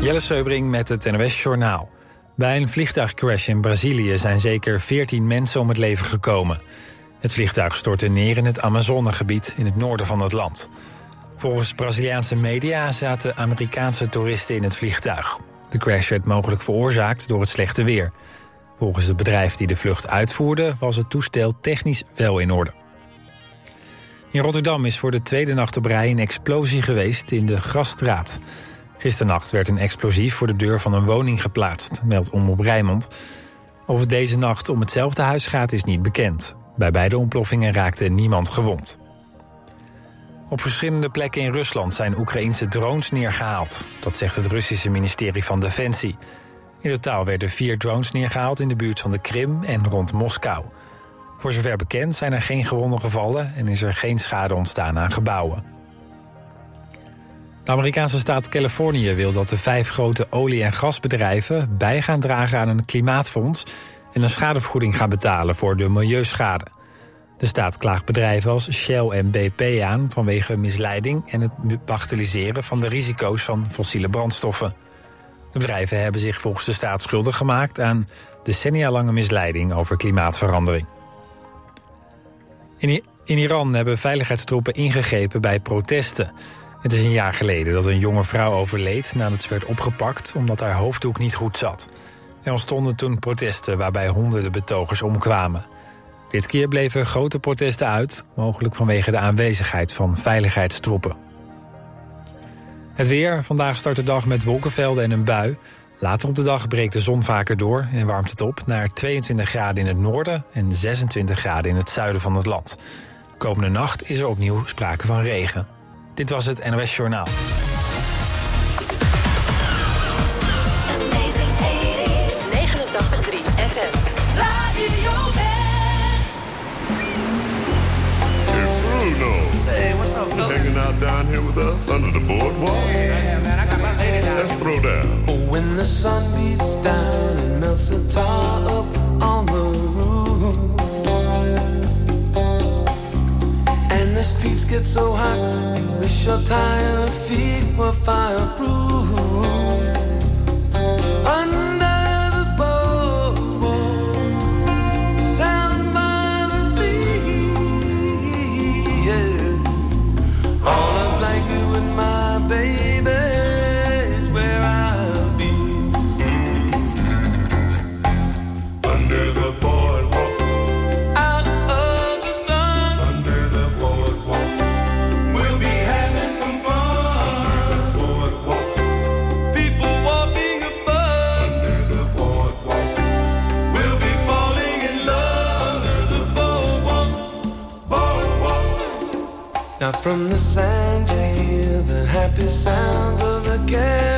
Jelle Seubring met het NOS Journaal. Bij een vliegtuigcrash in Brazilië zijn zeker 14 mensen om het leven gekomen. Het vliegtuig stortte neer in het Amazonegebied in het noorden van het land. Volgens Braziliaanse media zaten Amerikaanse toeristen in het vliegtuig. De crash werd mogelijk veroorzaakt door het slechte weer. Volgens het bedrijf die de vlucht uitvoerde was het toestel technisch wel in orde. In Rotterdam is voor de tweede nacht op rij een explosie geweest in de Grasstraat. Gisternacht werd een explosief voor de deur van een woning geplaatst, meldt Omroep Rijnmond. Of het deze nacht om hetzelfde huis gaat is niet bekend. Bij beide ontploffingen raakte niemand gewond. Op verschillende plekken in Rusland zijn Oekraïnse drones neergehaald. Dat zegt het Russische ministerie van Defensie. In totaal werden vier drones neergehaald in de buurt van de Krim en rond Moskou. Voor zover bekend zijn er geen gewonden gevallen en is er geen schade ontstaan aan gebouwen. De Amerikaanse staat Californië wil dat de vijf grote olie- en gasbedrijven bij gaan dragen aan een klimaatfonds en een schadevergoeding gaan betalen voor de milieuschade. De staat klaagt bedrijven als Shell en BP aan vanwege misleiding en het bagatelliseren van de risico's van fossiele brandstoffen. De bedrijven hebben zich volgens de staat schuldig gemaakt aan decennia lange misleiding over klimaatverandering. In, in Iran hebben veiligheidstroepen ingegrepen bij protesten. Het is een jaar geleden dat een jonge vrouw overleed nadat ze werd opgepakt omdat haar hoofddoek niet goed zat. Er ontstonden toen protesten waarbij honderden betogers omkwamen. Dit keer bleven grote protesten uit, mogelijk vanwege de aanwezigheid van veiligheidstroepen. Het weer. Vandaag start de dag met wolkenvelden en een bui. Later op de dag breekt de zon vaker door en warmt het op naar 22 graden in het noorden en 26 graden in het zuiden van het land. Komende nacht is er opnieuw sprake van regen. Dit was het NOS Journaal. Amazing 89.3 FM. Radio West. Bruno. Hey, what's up, You hanging out down here with us under the boardwalk? Yeah, man, I got my lady down Let's throw down. Oh, when the sun beats down and melts the tar up the streets get so hot, wish your tired feet were fireproof. From the sand you hear the happy sounds of the carousel.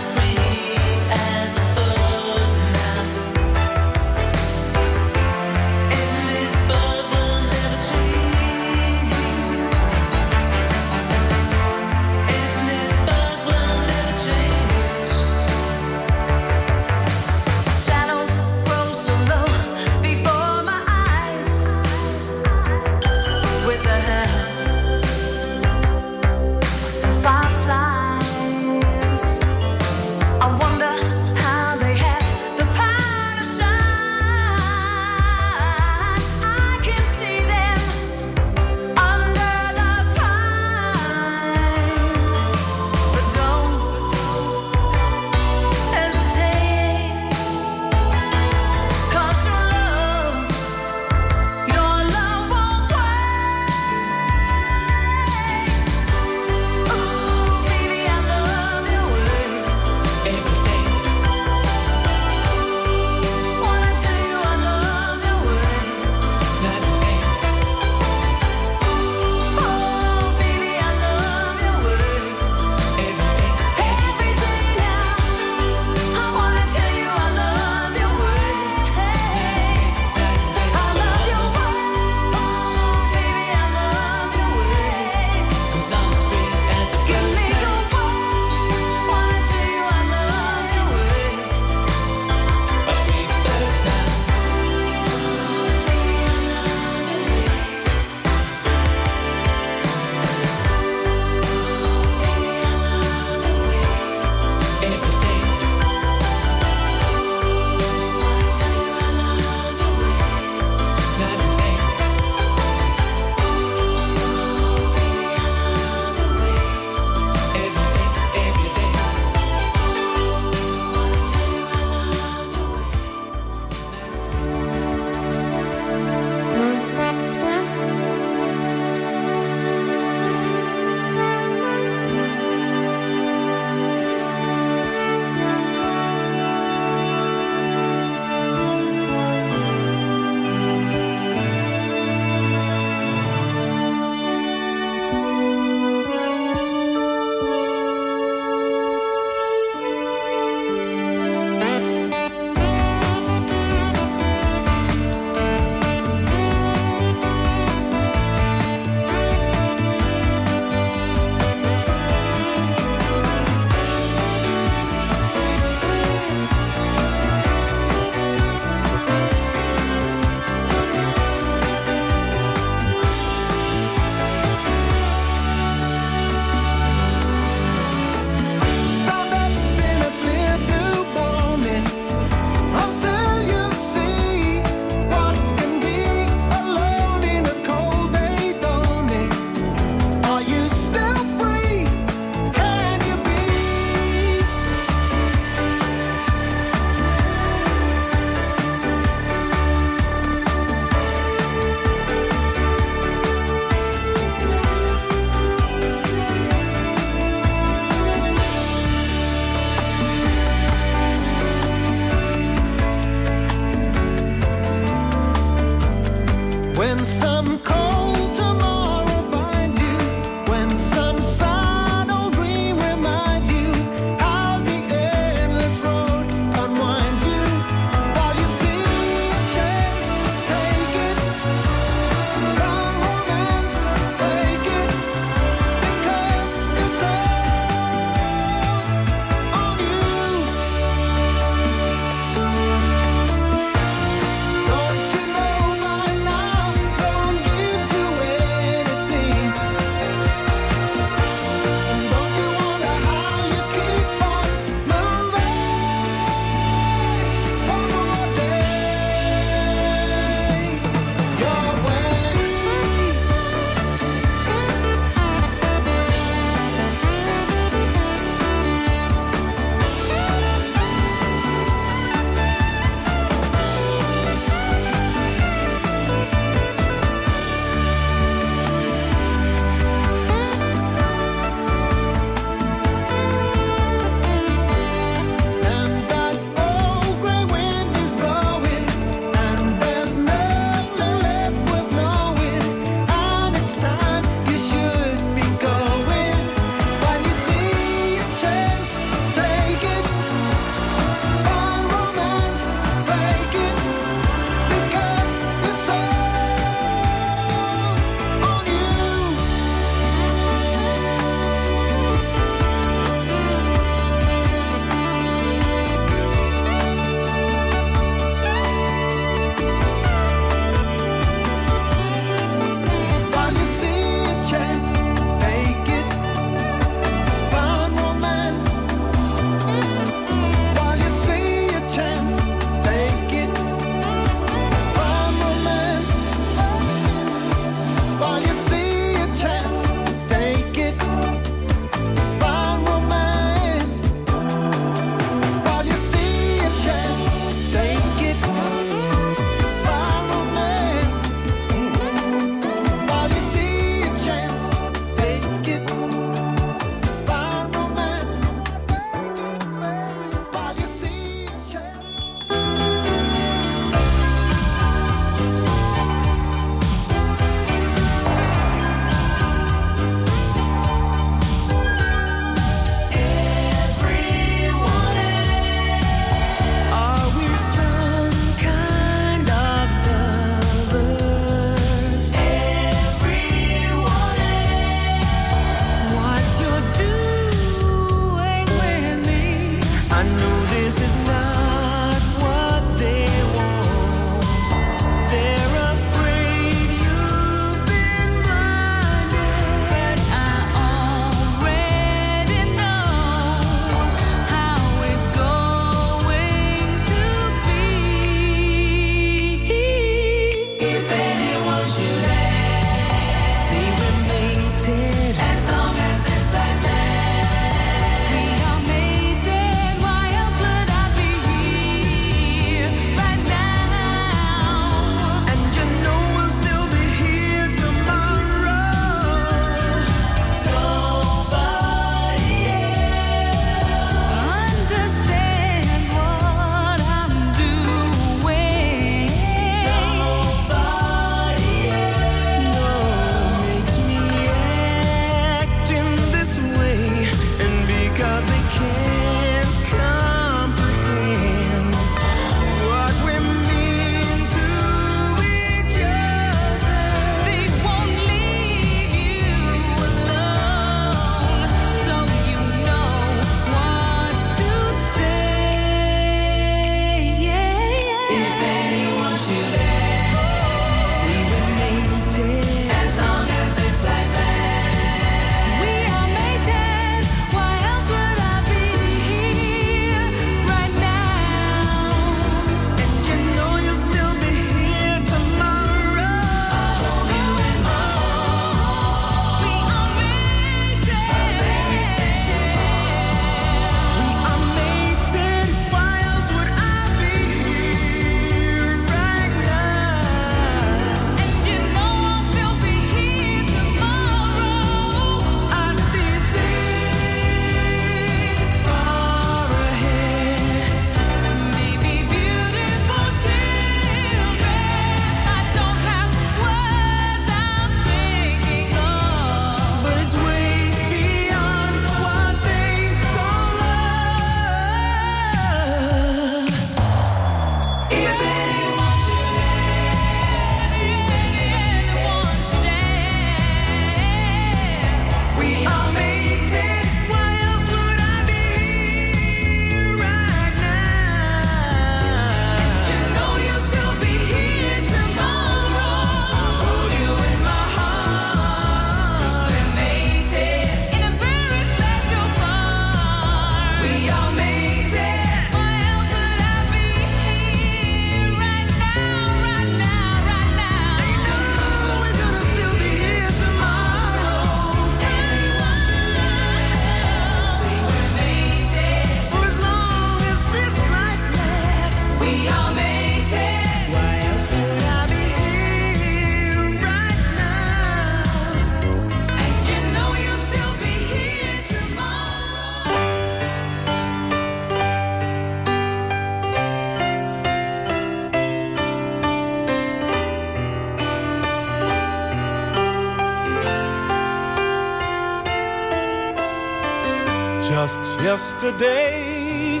Today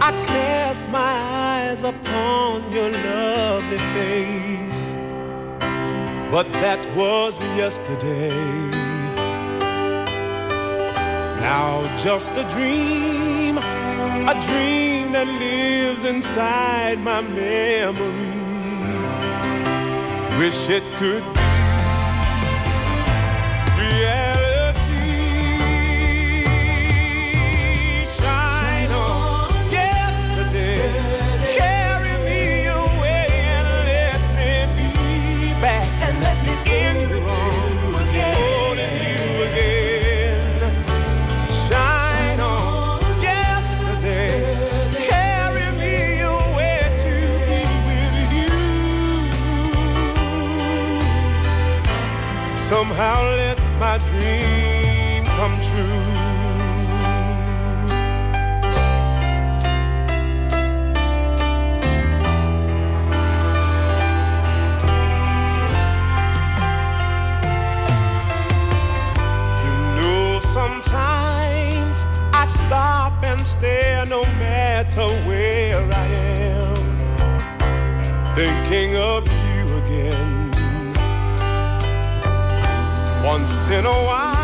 I cast my eyes upon your lovely face. But that was yesterday. Now, just a dream, a dream that lives inside my memory. Wish it could somehow let my dreams once in a while.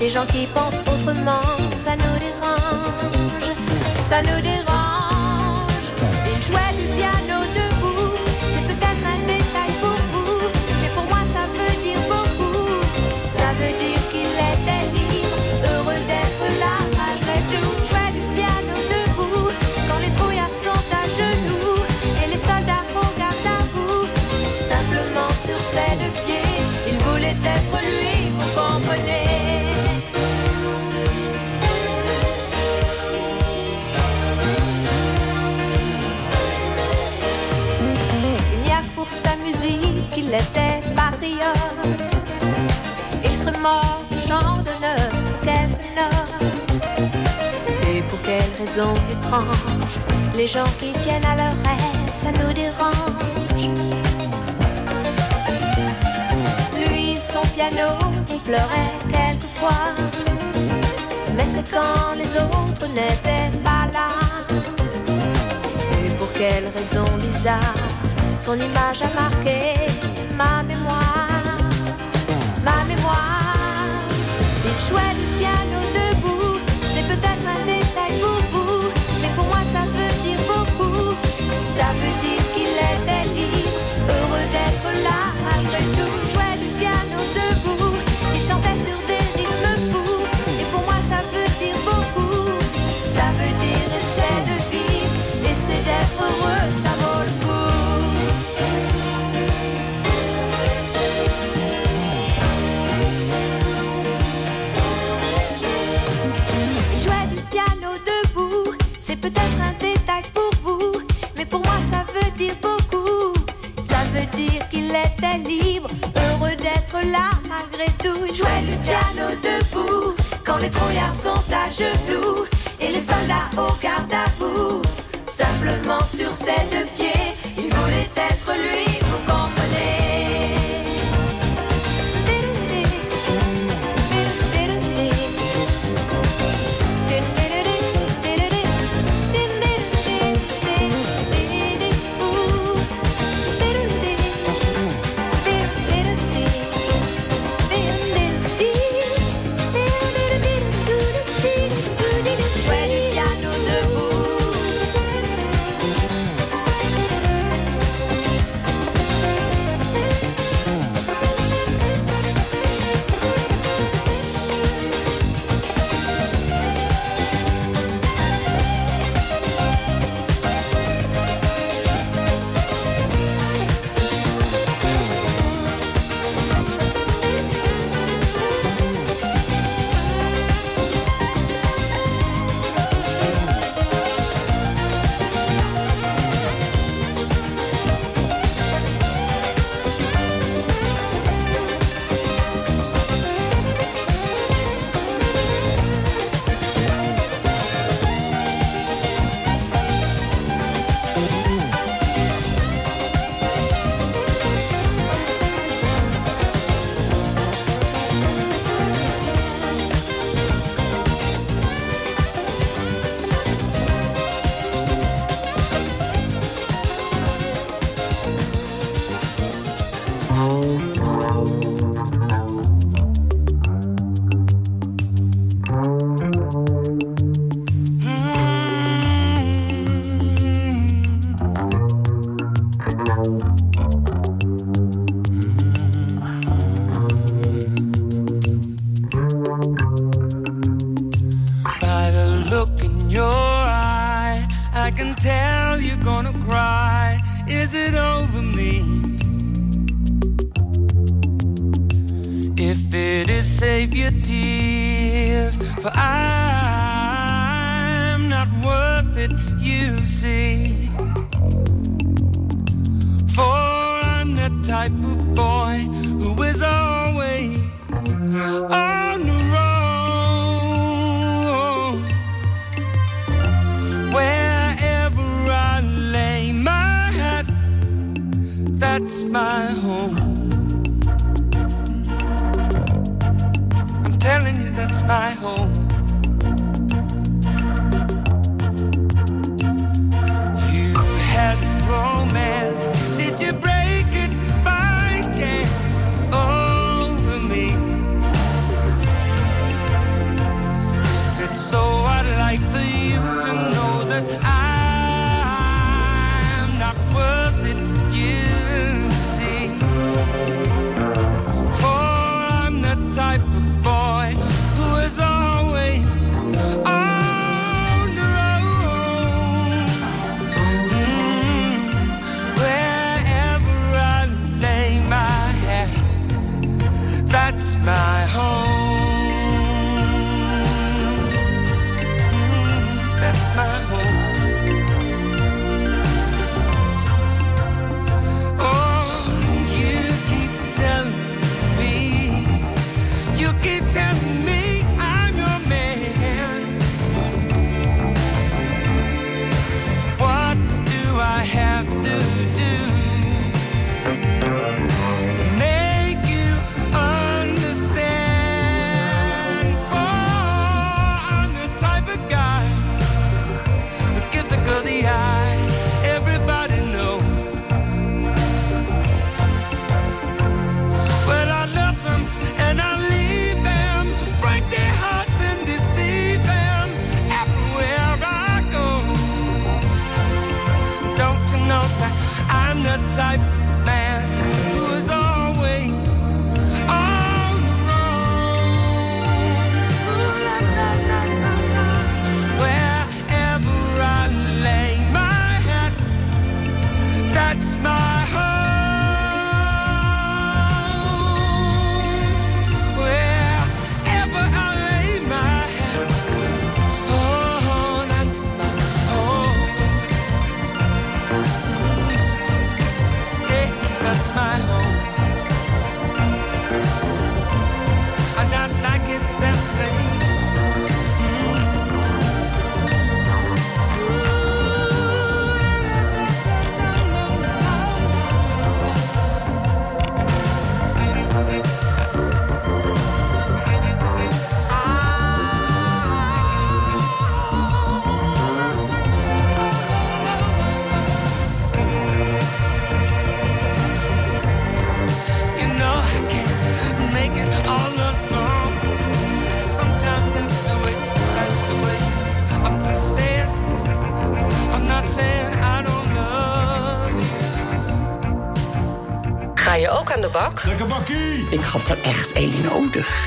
Les gens qui pensent autrement, ça nous dérange. Ça nous dérange. Il jouait du piano debout. C'est peut-être un détail pour vous, mais pour moi ça veut dire beaucoup. Ça veut dire qu'il était libre, heureux d'être là malgré tout. Jouait du piano debout quand les trouillards sont à genoux et les soldats regardent à vous. Simplement sur ses deux pieds, voulait être lui, vous comprenez. Il n'y a pour sa musique qu'il était patriote. Il serait mort du chant d'honneur pour quelques notes. Et pour quelle raison étrange Les gens qui tiennent à leur rêve, ça nous dérange. Piano, pleurait quelquefois. Mais c'est quand les autres n'étaient pas là. Et pour quelle raison bizarre Son image a marqué ma mémoire Ma mémoire Il jouait du piano les trouillards sont à genoux et les soldats au garde à vous. Simplement sur ses deux pieds, my home.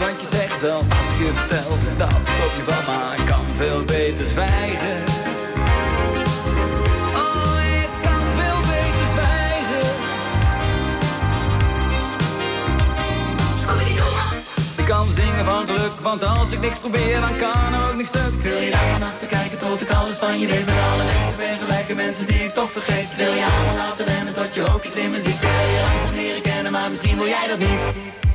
Wat je zegt zelf als ik je vertel dat op je van, maar ik kan veel beter zwijgen. Oh, ik kan veel beter zwijgen. Ik kan zingen zingen van geluk, want als ik niks probeer, dan kan er ook niks stuk. Wil je daar vanaf bekijken tot ik alles van je weet Met alle mensen ben gelijke mensen die ik toch vergeet Wil je allemaal laten rennen tot je ook iets in me ziet Wil je langzaam leren kennen, maar misschien wil jij dat niet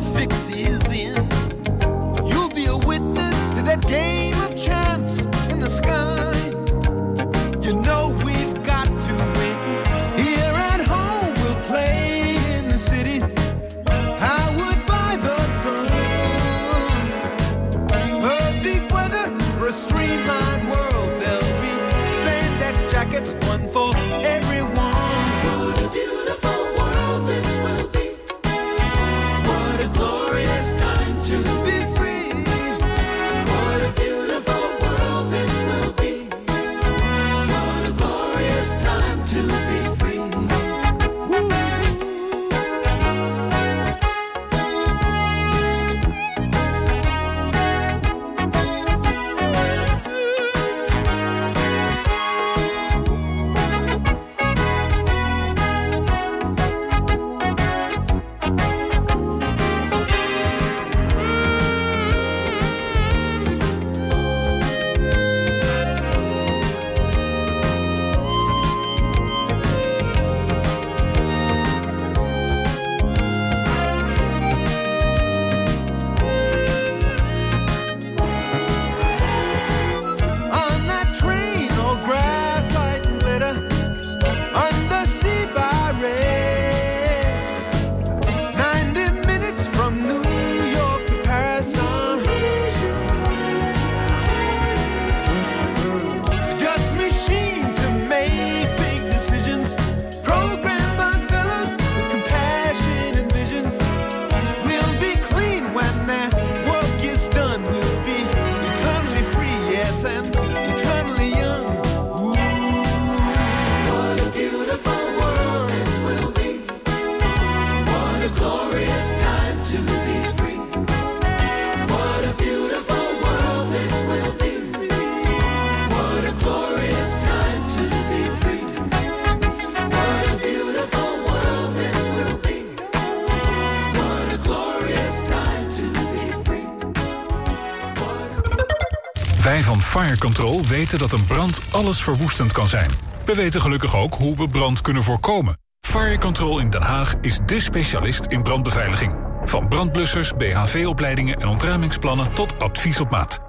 The Fire Control weten dat een brand alles verwoestend kan zijn. We weten gelukkig ook hoe we brand kunnen voorkomen. Fire Control in Den Haag is dé specialist in brandbeveiliging. Van brandblussers, BHV-opleidingen en ontruimingsplannen tot advies op maat.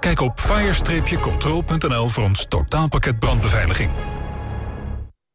Kijk op fire-control.nl voor ons totaalpakket brandbeveiliging.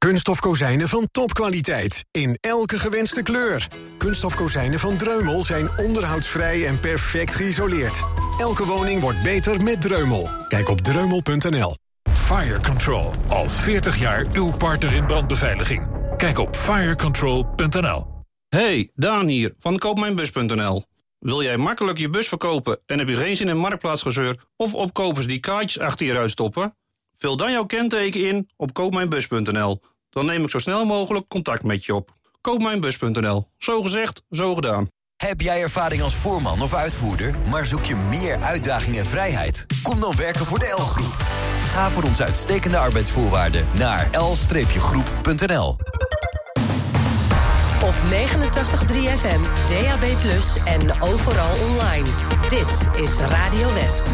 Kunststof kozijnen van topkwaliteit. In elke gewenste kleur. Kunststof kozijnen van Dreumel zijn onderhoudsvrij en perfect geïsoleerd. Elke woning wordt beter met Dreumel. Kijk op dreumel.nl. Fire Control. Al 40 jaar uw partner in brandbeveiliging. Kijk op firecontrol.nl. Hey, Daan hier van koopmijnbus.nl. Wil jij makkelijk je bus verkopen en heb je geen zin in marktplaatsgezeur of opkopers die kaartjes achter je ruit stoppen? Vul dan jouw kenteken in op koopmijnbus.nl. Dan neem ik zo snel mogelijk contact met je op. Koopmijnbus.nl. Zo gezegd, zo gedaan. Heb jij ervaring als voorman of uitvoerder, maar zoek je meer uitdaging en vrijheid? Kom dan werken voor de L-groep. Ga voor onze uitstekende arbeidsvoorwaarden naar l-groep.nl. Op 89.3 FM, DAB+, en overal online. Dit is Radio West.